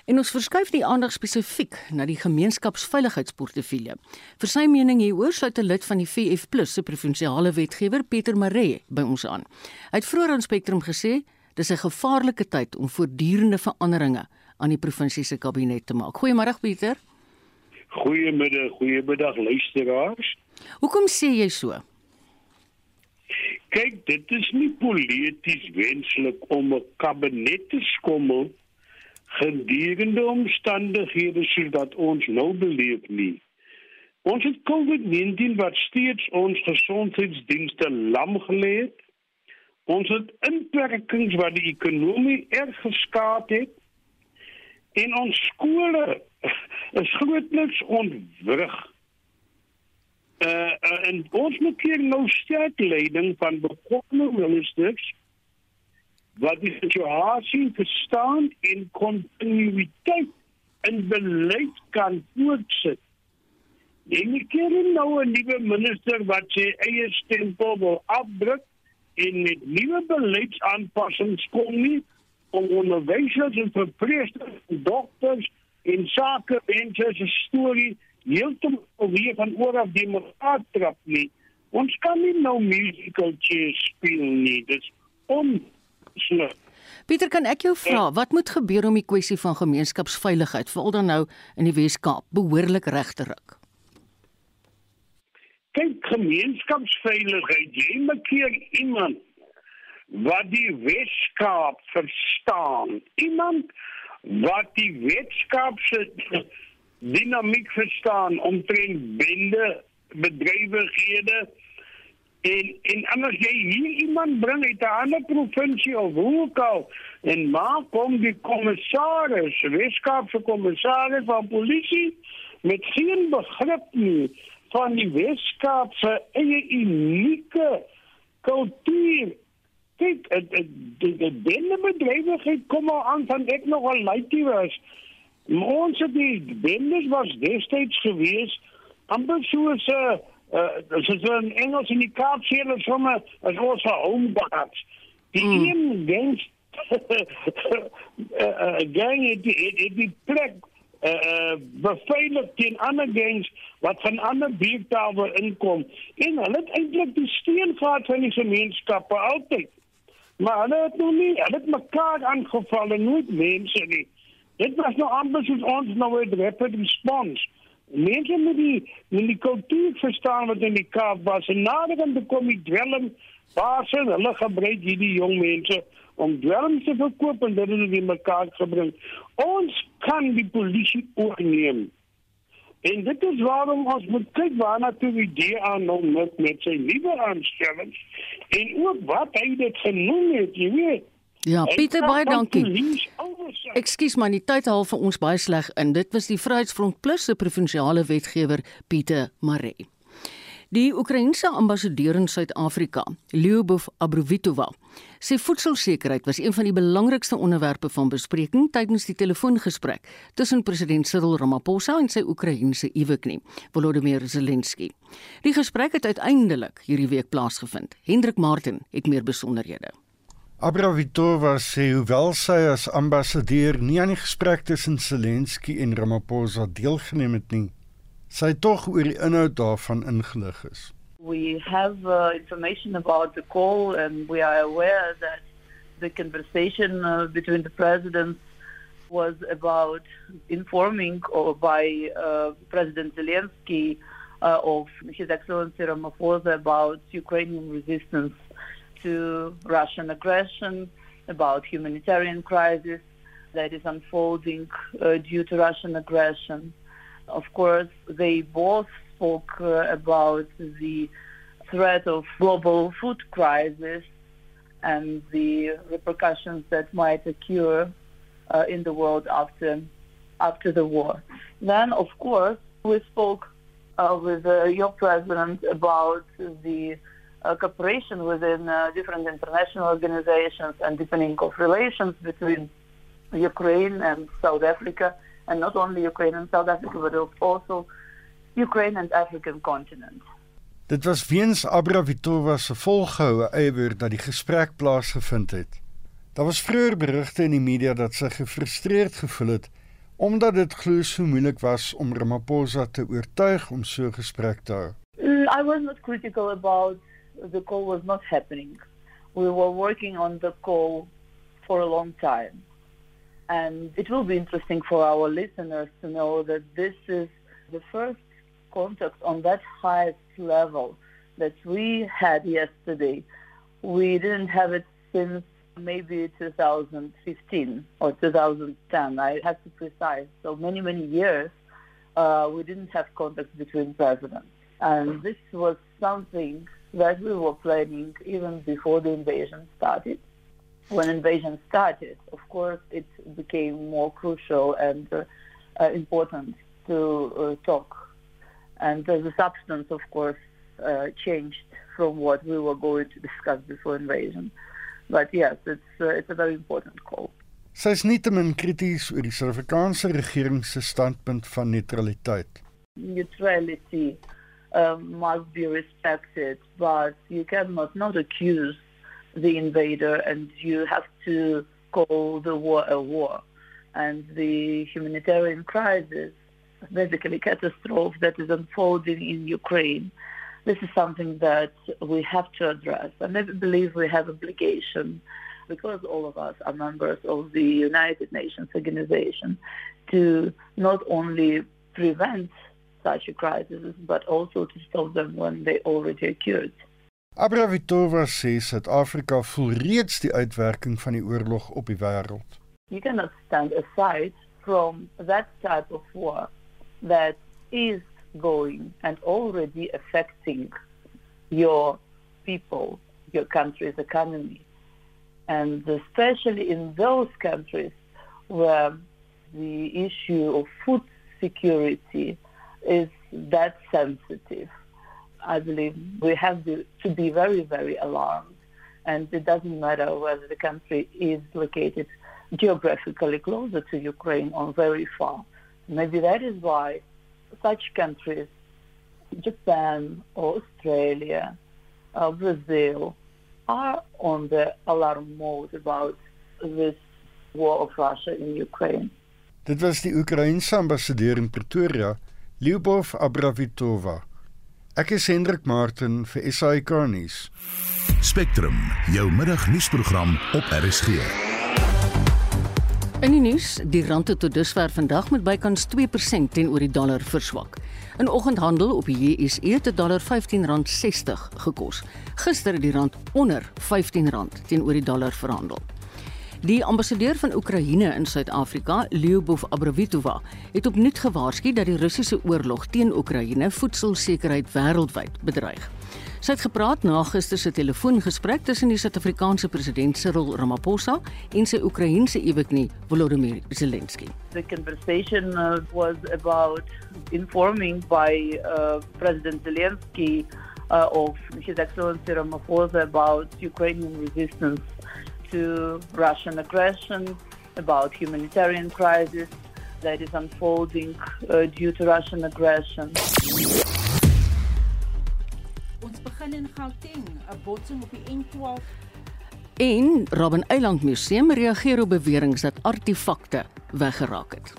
En ons verskuif die aandag spesifiek na die gemeenskapsveiligheidsportefeulje. Vir sy mening hieroor sluit 'n lid van die VF+ se provinsiale wetgewer, Pieter Maree, by ons aan. Hy het vroeër aan Spectrum gesê dis 'n gevaarlike tyd om voortdurende veranderinge aan die provinsie se kabinet te maak. Goeiemôre Pieter. Goeiemiddag, goeiemiddag luisteraars. Hoekom sê jy so? Kyk, dit is nie polities wenslik om 'n kabinet te skommel gedurende omstandighede sodat ons nou beleef nie. Ons het COVID-19 wat steeds ons gesondheidsdienste lam gelê het. Ons het inperkings wat die ekonomie erg geskaad het. En ons skole is grootliks ontwrig. Uh, uh en ons moet hier nou sterk leiding van bekwame ministers wat die situasie verstaan en kontinuïteit in beleid kan voortsit. En ek ken nou 'n nuwe minister wat sy eie stempel wil afdruk en met nuwe beleidsaanpassings kom nie om onderwysers en verpleegsters en dokters en sake mense se storie heeltemal weer van oor af die mekaar trap nie. Ons kan nie nou musical chairs speel nie. Dit is onsluk. Pieter, kan ek jou vra, wat moet gebeur om die kwessie van gemeenskapsveiligheid, veral dan nou in die Wes-Kaap, behoorlik reg te ruk? Kyk, gemeenskapsveiligheid, jy moet keer iemand wat die Wes-Kaap verstaan. Iemand wat die wetenskapse dinamiek verstaan omtrent bende bedrywighede en en anders jy hier iemand bring uit 'n ander provinsie of hoe ook al en maar kom die kommissaris wetenskapse kommissaris van polisie met geen begrip nie van die wetenskapse eie unieke kultuur kyk die die bendebedrywigheid kom al aan van ek nog al laaitjie was. Ons het die bendes was destyds gewees amper soos 'n uh, uh, soos 'n Engels in die Kaap sê hulle somme as ons home guards. Die mm. een gang uh, gang het die, het die plek uh beveilig teen ander gangs wat van ander buurtale inkom en hulle het eintlik die steun gehad van die gemeenskappe altyd. Maar hulle het nog nie, hulle het mekaar aangeval en nooit mense nie. Dit was nou amper soos ons nou het rapid response. Mense moet die moet die kultuur verstaan wat in die Kaap was en aan die kom die dwelm basse hulle gebruik hierdie jong mense om dwelms te verkoop en dit in mekaar gebring. Ons kan die polisie oorneem. En dit is waarom ons moet kyk waarna toe die DA nou met, met sy nuwe aanstellings en ook wat hy dit genoem het, jy weet. Ja, Pieter baie dankie. Ekskuus man, die tyd haal vir ons baie sleg in. Dit was die Vryheidsfront Plus se provinsiale wetgewer Pieter Maree. Die Oekraïense ambassadeur in Suid-Afrika, Lyubov Abrovitova, sê voedselsekerheid was een van die belangrikste onderwerpe van bespreking tydens die telefoongesprek tussen president Cyril Ramaphosa en sy Oekraïense eweknie, Volodymyr Zelensky. Die gesprek het uiteindelik hierdie week plaasgevind. Hendrik Martin het meer besonderhede. Abrovitova sê hoewel sy as ambassadeur nie aan die gesprek tussen Zelensky en Ramaphosa deelgeneem het nie, sy tog oor die inhoud daarvan ingelig is. We have uh, information about the call and we are aware that the conversation uh, between the presidents was about informing or by uh, President Zelensky uh, of His Excellency Ramaphosa about Ukrainian resistance to Russian aggression, about humanitarian crisis that is unfolding uh, due to Russian aggression. Of course, they both spoke uh, about the threat of global food crisis and the repercussions that might occur uh, in the world after after the war. Then, of course, we spoke uh, with uh, your president about the uh, cooperation within uh, different international organizations and deepening of relations between Ukraine and South Africa and not only Ukraine and South Africa, but also Ukraine and African continent. Dit was weens Abravitova se volgehoue eiwer dat die gesprek plaasgevind het. Daar was vroeër berigte in die media dat sy gefrustreerd gevoel het omdat dit glo so moeilik was om Ramaphosa te oortuig om so 'n gesprek te hou. Mm, I was not critical about the call was not happening. We were working on the call for a long time. And it will be interesting for our listeners to know that this is the first contact on that highest level that we had yesterday. We didn't have it since maybe 2015 or 2010. I have to precise. So many, many years, uh, we didn't have contact between presidents. And this was something that we were planning even before the invasion started when invasion started, of course, it became more crucial and uh, uh, important to uh, talk. And the substance, of course, uh, changed from what we were going to discuss before invasion. But yes, it's uh, it's a very important call. Sy is nietemin krities oor die Suid-Afrikaanse regering se standpunt van neutraliteit. Neutrality um, must be respected, but you cannot not accuse the invader and you have to call the war a war. And the humanitarian crisis, basically catastrophe that is unfolding in Ukraine, this is something that we have to address. And I believe we have obligation because all of us are members of the United Nations organization to not only prevent such a crisis, but also to stop them when they already occurred. Sê Suid-Afrika voel reeds die uitwerking van die oorlog op die wêreld. You cannot stand aside from that type of war that is going and already affecting your people, your country's economy. And especially in those countries where the issue of food security is that sensitive. I believe we have to, be very, very alarmed. And it doesn't matter whether the country is located geographically closer to Ukraine or very far. Maybe that is why such countries, Japan or Australia, Brazil, are on the alarm mode about this war of Russia in Ukraine. Dit was die Oekraïense ambassadeur in Pretoria, Lyubov Abravitova. Ek is Hendrik Martin vir SAK nuus. Spectrum, jou middagnuusprogram op RSG. In die nuus, die rand het tot dusver vandag met bykans 2% teenoor die dollar verswak. In oggendhandel op die JSE het die dollar R15.60 gekos. Gister het die rand onder R15 teenoor die dollar verhandel. Die ambassadeur van Oekraïne in Suid-Afrika, Lyubov Abravitova, het opnuut gewaarsku dat die Russiese oorlog teen Oekraïne voedselsekerheid wêreldwyd bedreig. Sy het gepraat na gister se telefoongesprek tussen die Suid-Afrikaanse president Cyril Ramaphosa en sy Oekraïense eweknie Volodymyr Zelensky. The conversation uh, was about informing by uh, President Zelensky uh, of His Excellency Ramaphosa about Ukrainian resistance to Russian aggression, about humanitarian crisis that is unfolding uh, due to Russian aggression. Ons begin in Gauteng, 'n botsing op die N12 En Robben Eiland Museum reageer op beweringe dat artefakte weggeraak het.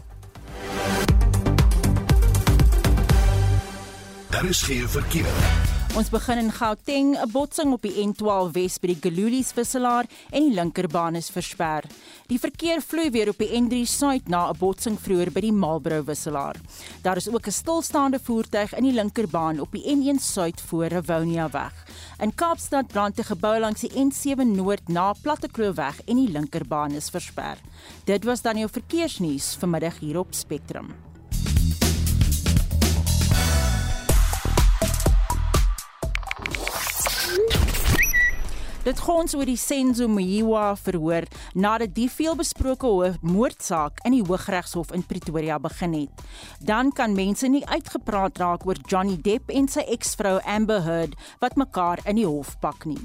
Daar is geen verkeer. Ons begin in Gauteng, 'n botsing op die N12 Wes by die Gelulies visselaar en die linkerbaan is versper. Die verkeer vloei weer op die N3 Suid na 'n botsing vroeër by die Marlborough wisselaar. Daar is ook 'n stilstaande voertuig in die linkerbaan op die N1 Suid voor Rivonia weg. In Kaapstad brand 'n gebou langs die N7 Noord na Plattekloof weg en die linkerbaan is versper. Dit was dan jou verkeersnuus vanmiddag hier op Spectrum. Dit gons oor die Senzo Mjiwa verhoor nadat die veelbesproke moordsaak in die Hooggeregshof in Pretoria begin het. Dan kan mense nie uitgepraat raak oor Johnny Depp en sy eksvrou Amber Heard wat mekaar in die hof pak nie.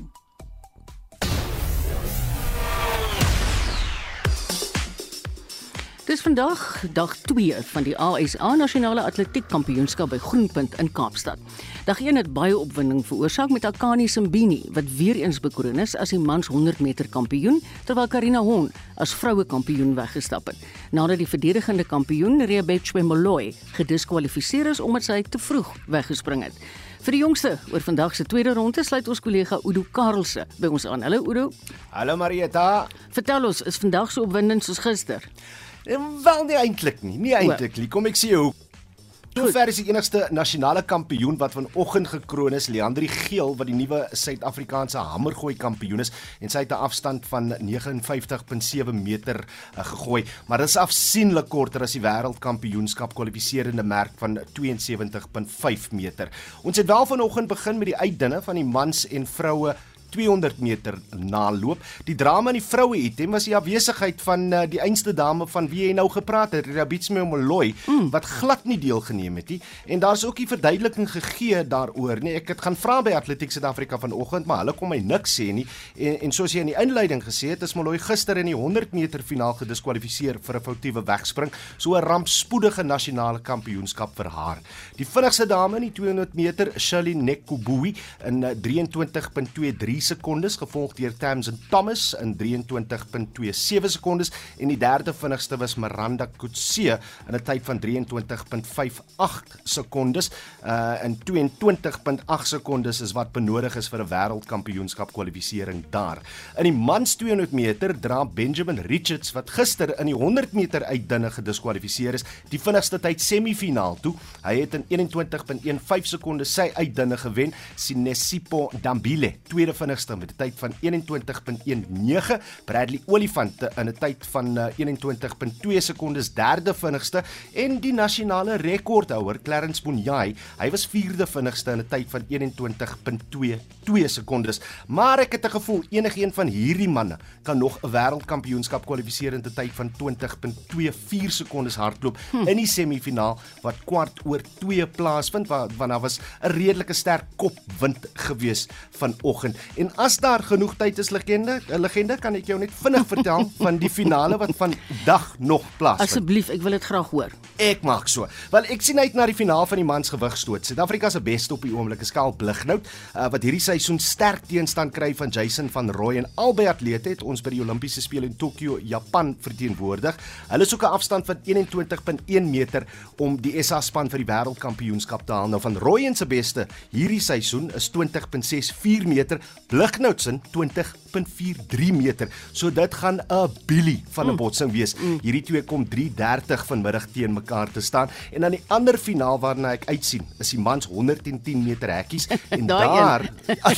Dis vandag dag 2 van die ASA Nasionale Atletiek Kampioenskap by Groenpunt in Kaapstad. Dag 1 het baie opwinding veroorsaak met Akani Simbini wat weer eens bekroon is as die mans 100 meter kampioen terwyl Karina Hon as vroue kampioen weggestap het. Nadat die verdedigende kampioen Rebecca Molloy gediskwalifiseer is omdat sy te vroeg weggespring het. Vir die jongste oor vandag se tweede ronde sluit ons kollega Udo Karelse by ons aan. Hallo Udo. Hallo Marieta. Vertel ons, is vandag so opwindend soos gister? Wel nie eintlik nie, nie eintlik nie. Kom ek sê hoe. Sover is die enigste nasionale kampioen wat vanoggend gekroon is, Leandri Geel wat die nuwe Suid-Afrikaanse hamergooi kampioen is en sy het 'n afstand van 59.7 meter uh, gegooi, maar dit is afsienlik korter as die wêreldkampioenskap kwalifiserende merk van 72.5 meter. Ons het wel vanoggend begin met die uitdinne van die mans en vroue 200 meter naloop. Die drama in die vroue item was die afwesigheid van uh, die einste dame van wie jy nou gepraat het, Rabitsme Molloy, mm. wat glad nie deelgeneem het nie. En daar's ook 'n verduideliking gegee daaroor, nee, ek het gaan vra by Atletiek Suid-Afrika vanoggend, maar hulle kom my niks sê nie. En, en soos jy in die inleiding gesê het, is Molloy gister in die 100 meter finaal gediskwalifiseer vir 'n foutiewe wegspring, so 'n rampspoedige nasionale kampioenskap vir haar. Die vinnigste dame in die 200 meter, Shirley Nekubui in 23.23 sekondes gevolg deur Tamsin Thomas in 23.27 sekondes en die derde vinnigste was Miranda Kutse in 'n tyd van 23.58 sekondes uh in 22.8 sekondes is wat benodig is vir 'n wêreldkampioenskap kwalifisering daar. In die mans 200 meter dra Benjamin Richards wat gister in die 100 meter uitdinne gediskwalifiseer is, die vinnigste tyd semifinaal toe. Hy het in 21.15 sekondes sy uitdinne gewen. Sinesipo Dambile, tweede vinnigste vinnigste met 'n tyd van 21.19. Bradley Olifante in 'n tyd van 21.2 sekondes derde vinnigste en die nasionale rekordhouer Clarence Munyai, hy was vierde vinnigste in 'n tyd van 21.22 sekondes. Maar ek het 'n gevoel enigiemand van hierdie manne kan nog 'n wêreldkampioenskap kwalifiseer in 'n tyd van 20.24 sekondes hardloop hm. in die semifinaal wat kwart oor 2 plaasvind want daar was 'n redelike sterk kopwind gewees vanoggend En as daar genoeg tyd is legende, 'n legende kan ek jou net vinnig vertel van die finale wat vandag nog plaasvind. Asseblief, ek wil dit graag hoor. Ek maak so. Wel ek sien uit na die finaal van die mans gewigstoot. Suid-Afrika se beste op die oomblik is Karl Blighnout, uh, wat hierdie seisoen sterk teenstand kry van Jason van Rooi en albei atlete het ons by die Olimpiese spele in Tokio, Japan verteenwoordig. Hulle soek 'n afstand van 21.1 meter om die SA span vir die wêreldkampioenskap te haal. Nou van Rooi en se beste hierdie seisoen is 20.64 meter, Lignoutsin 20 1.43 meter. So dit gaan 'n bilie van 'n mm. botsing wees. Mm. Hierdie twee kom 3:30 vanmiddag teen mekaar te staan en dan die ander finaal waarna ek uitsien is die mans 110 meter hekkies en daar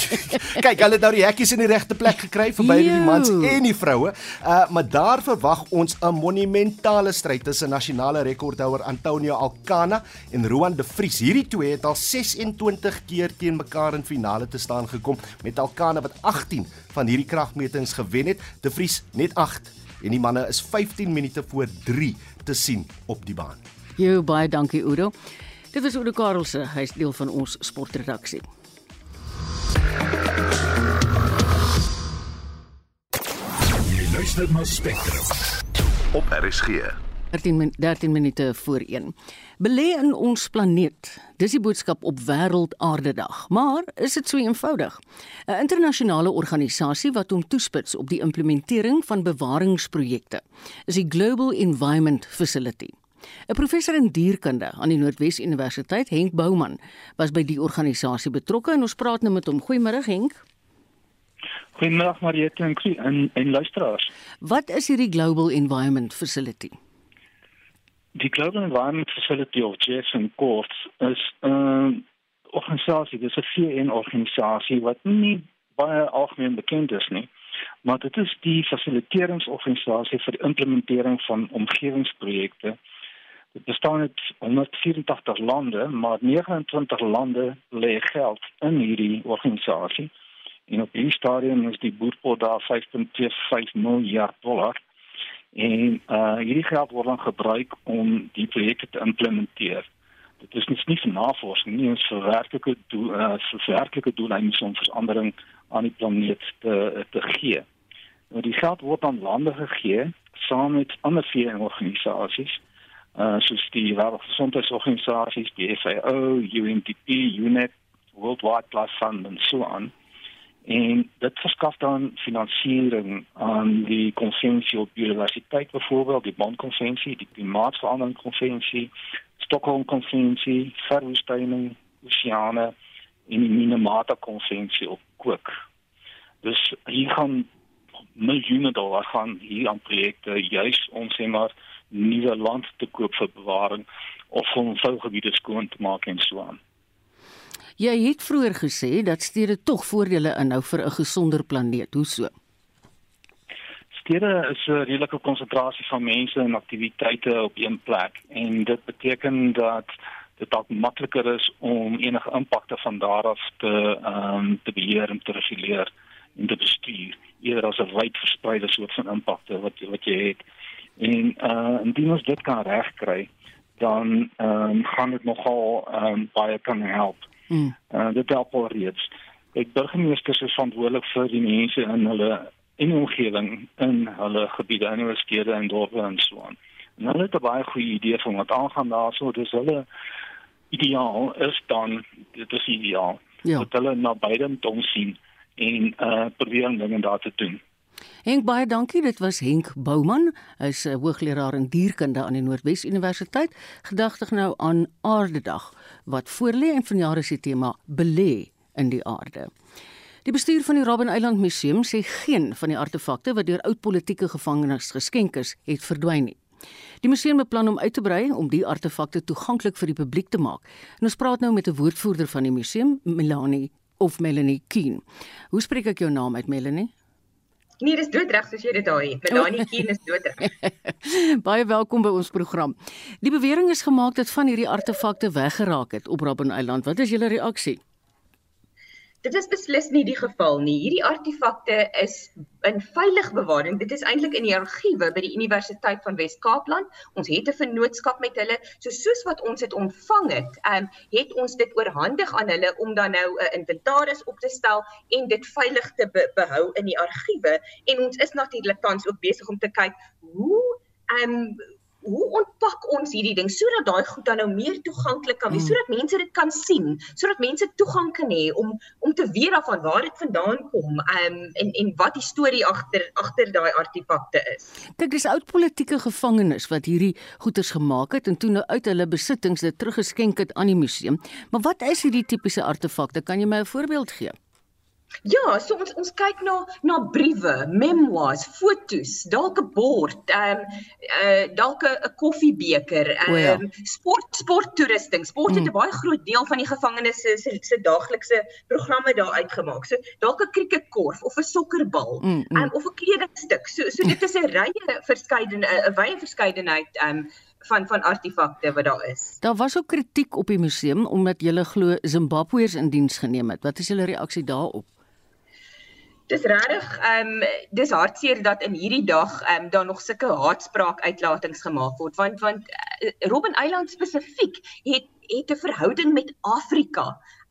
kyk hulle het nou die hekkies in die regte plek gekry vir beide die mans en die vroue. Uh maar daar verwag ons 'n monumentale stryd tussen nasionale rekordhouer Antonio Alcana en Roan de Vries. Hierdie twee het al 26 keer teen mekaar in finale te staan gekom met Alcana wat 18 van hierdie kragmetings gewen het de Vries net 8 en die manne is 15 minute voor 3 te sien op die baan Jou baie dankie Udo. Dit was Udo Karelse, hy's deel van ons sportredaksie. Jy luister na Spectrum. Op RSG. 13 min 13 minute voor 1. Belê in ons planeet. Dis die boodskap op Wêreld Aardedag. Maar is dit so eenvoudig? 'n Internasionale organisasie wat hom toespits op die implementering van bewaringsprojekte is die Global Environment Facility. 'n Professor in dierkunde aan die Noordwes Universiteit, Henk Bouman, was by die organisasie betrokke en ons praat nou met hom. Goeiemôre Henk. Goeiemôre Mariette en en, en luisteraars. Wat is hierdie Global Environment Facility? Die Global Environment Facility of GSN kort is 'n uh, organisasie, dis 'n VN-organisasie wat nie baie algemeen bekend is nie, maar dit is die fasiliteringsorganisasie vir die implementering van omgewingsprojekte. Dit bestaan uit 184 lande, maar 29 lande lê geld in hierdie organisasie. En op hierdie stadium is die boerpot daar 5.25 miljard dollar. En uh hierdie geld word dan gebruik om die projekte te implementeer. Dit is nie nie vir navorsing nie, is vir werklike doel uh vir werklike doeleindes om verandering aan die planeet te te gee. Nou die geld word aan lande gegee saam met ander VN-organisasies uh soos die Wêreldgesondheidsorganisasies, die FAO, UNDP, UNEP, World Wildlife Fund en so aan. En dit verskaf dan finansiering aan die konvensie op biodiversiteit byvoorbeeld, die Bonn-konvensie, die klimaatsverandering-konvensie, Stockholm-konvensie, verwoestyning, oseane en die Minamata-konvensie op kook. Dus hier gaan miljoene dollar gaan hier aan projekte juis om sê maar nuwe land te koop vir bewaring of om vuilgebiede skoon te maak en so aan. Jy het vroeër gesê dat stede tog voordele inhou vir 'n gesonder planeet. Hoe so? Stede is 'n redelike konsentrasie van mense en aktiwiteite op een plek en dit beteken dat dit dalk makliker is om enige impakte van daar af te ehm um, te beheer en te reguleer en te bestuur eerder as 'n wyd verspreide soort van impakte wat wat jy het. En uh indien ons dit kan regkry, dan ehm um, gaan dit nogal ehm um, baie kan help. Hmm. Uh, dit help al reeds. Ek burgemeesters is verantwoordelik vir die mense in hulle in die omgewing in hulle gebiede, in hulle stede en dorpe en so aan. En hulle het 'n baie goeie idee van wat aangaan daarso, dis hulle ideaal is dan dit is ideaal. Ja. Dat hulle na beide moet omsien en uh probeer dinge daar te doen. Henk baie dankie. Dit was Henk Bouman. Hy's 'n hoogleraar in dierkunde aan die Noordwes Universiteit. Gedagtig nou aan Aardedag wat voorlê en vanjaar is die tema belê in die aarde. Die bestuur van die Robben Island Museum sê geen van die artefakte wat deur oud politieke gevangenes geskenk is, het verdwyn nie. Die museum beplan om uit te brei om die artefakte toeganklik vir die publiek te maak. En ons praat nou met 'n woordvoerder van die museum, Melanie of Melanie Keen. Hoe spreek ek jou naam uit, Melanie? Nee, dis doodreg soos jy dit daar het. Melanie Keen is doodreg. Baie welkom by ons program. Die bewering is gemaak dat van hierdie artefakte weggeraak het op Robben Island. Wat is julle reaksie? Dit is beslis nie die geval nie. Hierdie artefakte is in veilig bewaring. Dit is eintlik in die argiewe by die Universiteit van Wes-Kaapland. Ons het 'n vennootskap met hulle. So soos wat ons dit ontvang het, ehm um, het ons dit oorhandig aan hulle om dan nou 'n inventaris op te stel en dit veilig te be behou in die argiewe. En ons is natuurlik tans ook besig om te kyk hoe ehm um, hoe ontpak ons hierdie ding sodat daai goed dan nou meer toeganklik kan wees mm. sodat mense dit kan sien sodat mense toegang kan hê om om te weet af van waar dit vandaan kom um, en en wat die storie agter agter daai artefakte is. Kyk dis oud politieke gevangenes wat hierdie goederes gemaak het en toe nou uit hulle besittings dit teruggeskenk het aan die museum. Maar wat is hierdie tipiese artefakte? Kan jy my 'n voorbeeld gee? Ja, so ons ons kyk na na briewe, memoirs, fotos, dalk 'n bord, ehm um, uh dalk 'n koffiebeker, ehm um, ja. sport sporttoerusting. Sport het 'n mm. baie groot deel van die gevangenes se se, se daaglikse programme daar uitgemaak. So dalk 'n cricketkorf of 'n sokkerbal, ehm mm, mm. um, of 'n kledingstuk. So so dit is 'n rye verskeidenheid 'n wye verskeidenheid ehm um, van van artefakte wat daar is. Daar was ook kritiek op die museum omdat hulle glo Zimbabweërs in diens geneem het. Wat is julle reaksie daarop? Dis regtig, ehm um, dis hartseer dat in hierdie dag ehm um, daar nog sulke haatspraak uitlatings gemaak word want want uh, Robben Eiland spesifiek het het 'n verhouding met Afrika.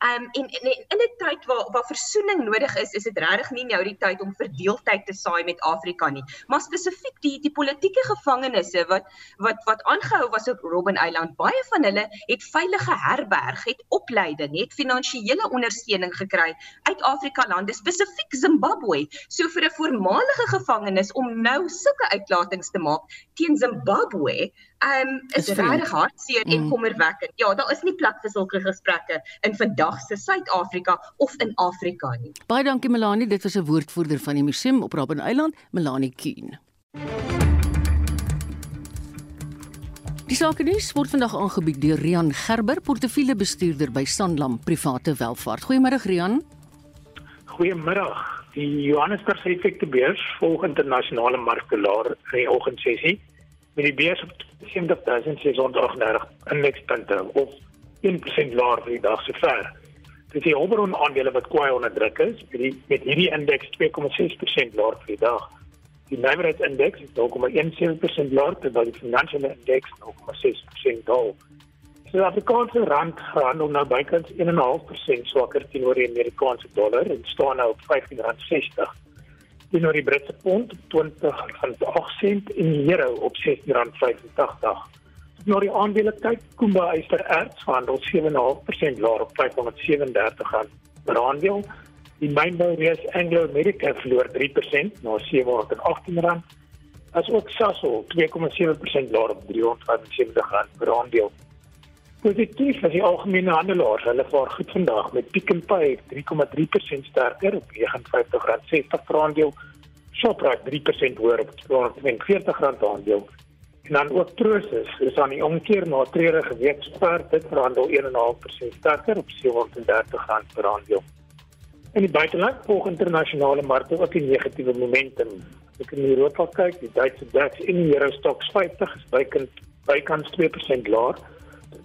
Um en in in 'n tyd waar waar versoening nodig is, is dit regtig nie nou die tyd om verdeeldheid te saai met Afrika nie. Maar spesifiek die die politieke gevangenes wat wat wat aangehou was op Robben Island, baie van hulle het veilige herberg, het opleiding, het finansiële ondersteuning gekry uit Afrika lande, spesifiek Zimbabwe. So vir 'n voormalige gevangenes om nou sulke uitlatings te maak teen Zimbabwe, um is regtig hartseer en mm. kommerwekkend. Ja, daar is nie plek vir sulke gesprekke in vandag se Suid-Afrika of in Afrika nie. Baie dankie Melanie, dit was 'n woordvoerder van die museum op Robben Eiland, Melanie Keen. Die sake nuus word vandag aangebied deur Rian Gerber, portefeuljebestuurder by Sanlam Private Welvaart. Goeiemôre Rian. Goeiemôre. Die Johannesburg effekte beurs volg internasionale markte laer in die oggendsessie met die beurs op 70638 indekspunte of 1% laer vir die dag sover. Dit is die Oberon aandele wat kwai onder druk is met die met hierdie indeks 2,6% laer vir die dag. Die Namerat indeks is 0,17% laer terwyl die finansiële indeks 0,6% daal. Die Afrikaanse rand gaan nou bykans 1,5% swakker teenoor die Amerikaanse dollar en staan nou op R15.60. Teenoor die Britse pond 20.8 sent en die euro op R16.85 na die aandele kyk, Kumba Eyster Erts verhandel 7.5% laer op R537 per aandeel. Die mynbou Reus Anglo American verloor 3% na R718. As ook Sasol 2.7% laer op R370 per aandeel. Positief is die algemene handelaars. Hulle vaar goed vandag met Pick n Pay 3.3% sterker op R59.60 per aandeel. Shoprite 3% hoër op R240 per aandeel. En dan ook Prosus is aan die omkeer na treurige week spaar dit verhandel 1.5% sterker op R730 per aandeel. In die buiteland volg internasionale markte ook 'n negatiewe momentum. Ek in Europa kyk, die Duitse DAX en die Euro Stoxx 50 is bykans 2% laer,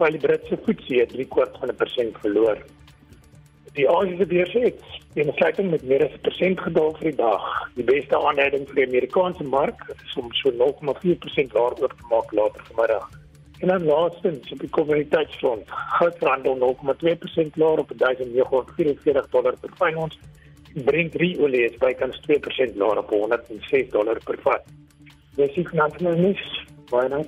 terwyl die Britse FTSE 3/4 van 'n persent verloor. Die Asiëse beurse het in sluiting met meer as 'n persent gedaal vir die dag. Die beste aanleiding vir die Amerikaanse mark is om so 0,4% laer oop te maak later vanmiddag. En dan laastens op die kommoditeitsfront, goud verhandel 0,2% laer op 1944 dollar per ons. Brent olie is bykans 2% laer op 106 dollar per vat. Dis nie finansiële nuus, maar dan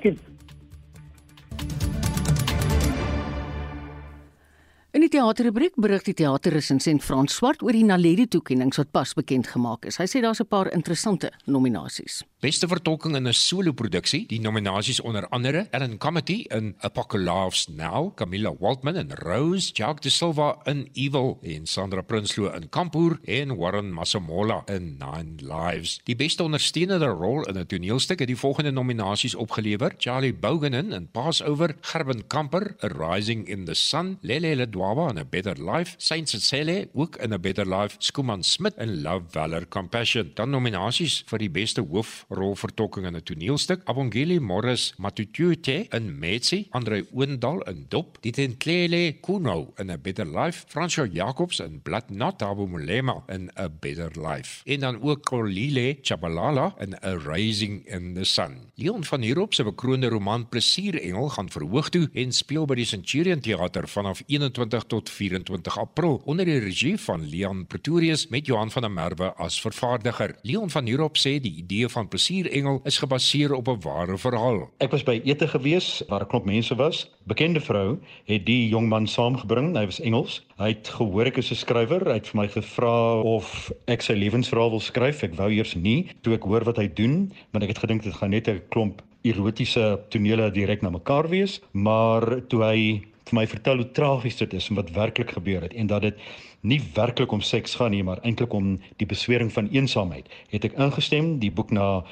In die teaterrubriek berig die teaterresensent Frans Swart oor die Naledi toekenninge wat pas bekend gemaak is. Hy sê daar's 'n paar interessante nominasies. Beste vertolking in 'n solo-produksie, die nominasies onder andere Ellen Comedy in Apocalypse Now, Camilla Waldman in Rose, Jacques de Silva in Evil en Sandra Prinsloo in Kampoer en Warren Masemola in Nine Lives. Die beste ondersteunende rol in 'n toneelstuk het die volgende nominasies opgelewer: Charlie Bouganin in Passover, Gerben Kamper, A Rising in the Sun, Lele Ledwa Mthethwa in A Better Life, Saint Cecilia ook in A Better Life, Skuman Smit in Love, Valor, Compassion. Dan nominasies vir die beste hoofrolvertolking in 'n toneelstuk, Abongeli Morris Matutute in Metsi, Andre Oendal in Dop, Ditentlele Kuno in A Better Life, Fransjo Jacobs in Blood Not Abu Mulema in A Better Life. En dan ook Kolile Chabalala in A Rising in the Sun. Leon van Heerop se bekroonde roman Plesierengel gaan verhoog toe en speel by die Centurion Theater vanaf 21 tot 24 April onder die regie van Leon Pretorius met Johan van der Merwe as vervaardiger. Leon van Heerop sê die idee van Plesierengel is gebaseer op 'n ware verhaal. Ek was by ete gewees waar 'n klomp mense was. Bekende vrou het die jong man saamgebring. Hy was Engels. Hy het gehoor ek is 'n skrywer. Hy het vir my gevra of ek sy lewensverhaal wil skryf. Ek wou eers nie toe ek hoor wat hy doen, want ek het gedink dit gaan net 'n klomp erotiese tonele direk na mekaar wees, maar toe hy vir my vertel hoe tragies dit is en wat werklik gebeur het en dat dit nie werklik om seks gaan nie, maar eintlik om die beswering van eensaamheid, het ek ingestem, die boek na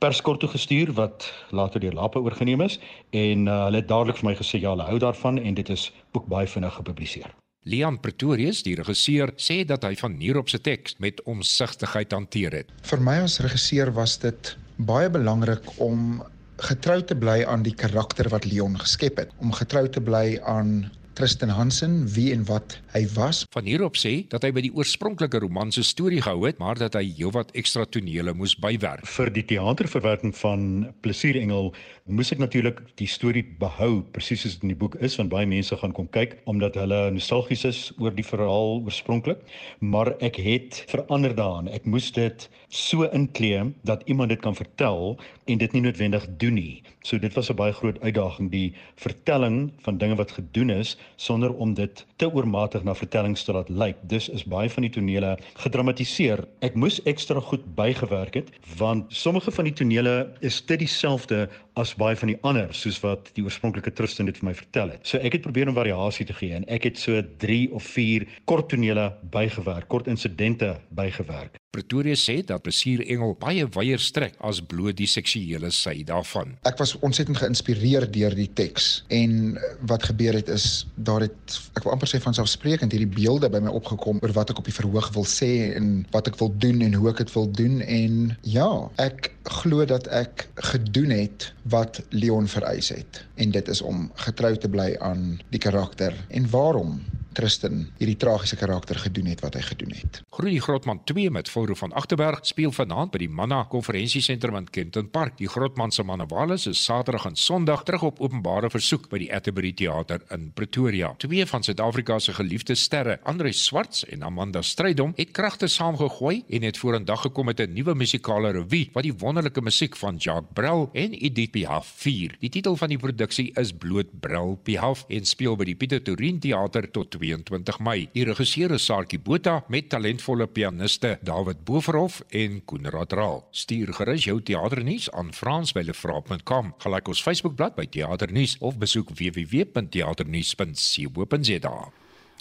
perskort toe gestuur wat later deur Lape oorgeneem is en uh, hulle het dadelik vir my gesê ja, hulle hou daarvan en dit is ook baie vinnig gepubliseer. Leon Pretorius, die regisseur, sê dat hy van Nierop se teks met omsigtigheid hanteer het. Vir my as regisseur was dit baie belangrik om getrou te bly aan die karakter wat Leon geskep het, om getrou te bly aan Tristan Hansen, wie en wat hy was. Van hierop sê dat hy by die oorspronklike roman se storie gehou het, maar dat hy heelwat ekstra tonele moes bywerk. Vir die teaterverwerking van Plesierengel moes ek natuurlik die storie behou presies soos dit in die boek is, want baie mense gaan kom kyk omdat hulle nostalgies is oor die verhaal oorspronklik, maar ek het verander daaraan. Ek moes dit so inkleem dat iemand dit kan vertel en dit nie noodwendig doen nie. So dit was 'n baie groot uitdaging die vertelling van dinge wat gedoen is sonder om dit te oormatig na vertellings te laat lyk. Dus is baie van die tonele gedramatiseer. Ek moes ekstra goed bygewerk het want sommige van die tonele is dit dieselfde as baie van die ander soos wat die oorspronklike Tristan dit vir my vertel het. So ek het probeer om variasie te gee en ek het so 3 of 4 kort tonele bygewerk, kort insidente bygewerk. Pretoria sê dat Plesierengel baie wyeer strek as bloot die seksuele sy daarvan. Ek was ontsettend geïnspireer deur die teks en wat gebeur het is daar het ek wil amper sê van selfsprekend hierdie beelde by my opgekom oor wat ek op die verhoog wil sê en wat ek wil doen en hoe ek dit wil doen en ja, ek glo dat ek gedoen het wat Leon vereis het en dit is om getrou te bly aan die karakter en waarom Tristan hierdie tragiese karakter gedoen het wat hy gedoen het. Groenie Grotman 2 met Volro van Agterberg speel vanaand by die Manna Konferensiesentrum in Kenton Park. Die Grotman se Manawales is Saterdag en Sondag terug op openbare versoek by die Atterbury Theater in Pretoria. Twee van Suid-Afrika se geliefde sterre, Andre Swarts en Amanda Strydom, het kragte saamgegooi en het vorendag gekom met 'n nuwe musikale revue wat die wonderlike musiek van Jacques Brel en Edith Piaf vier. Die titel van die produksie is Bloot Brel Piaf en speel by die Pieter Torin Theater tot 22 Mei. Die regisseur is Saartjie Botha met talentvolle pianiste David Boverhof en Koenraad Raal. Stuur gerus jou teaternuus aan frans@lefraap.com. Gelyk ons Facebookblad by Teaternuus of besoek www.teaternuus.co.za.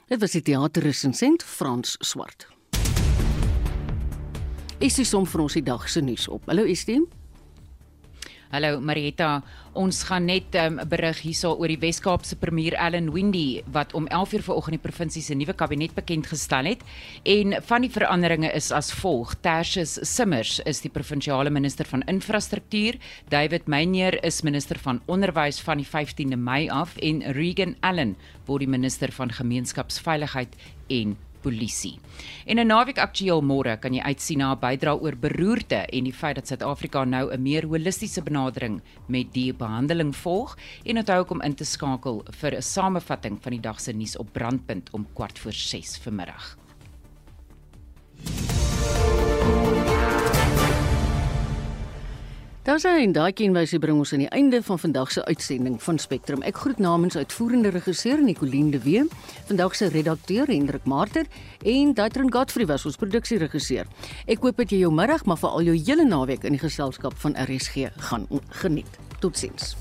Dit was die teaterresensent Frans Swart. Is die som vir ons die dag se nuus op. Hallo Estie. Hallo Marietta, ons gaan net 'n um, berig hierso oor die Wes-Kaapse premier Allan Windey wat om 11:00 vanoggend die provinsie se nuwe kabinet bekend gestel het. En van die veranderinge is as volg: Tertius Simmers is die provinsiale minister van infrastruktuur, David Meyer is minister van onderwys van die 15de Mei af. En Regan Allen word die minister van gemeenskapsveiligheid en polisie. En 'n naweek aktueel môre kan jy uitsien na 'n bydra oor beroerte en die feit dat Suid-Afrika nou 'n meer holistiese benadering met die behandeling volg en onthou om in te skakel vir 'n samevatting van die dag se nuus op brandpunt om kwart voor 6 vanmiddag. Daar sien en daai kenwyse bring ons aan die einde van vandag se uitsending van Spectrum. Ek groet namens uitvoerende regisseur Nicoline de Wee, vandag se redakteur Hendrik Marter en Daitron Godfrey was ons produksieregisseur. Ek hoop dat jy jou middag maar veral jou hele naweek in die geselskap van RSG gaan geniet. Totsiens.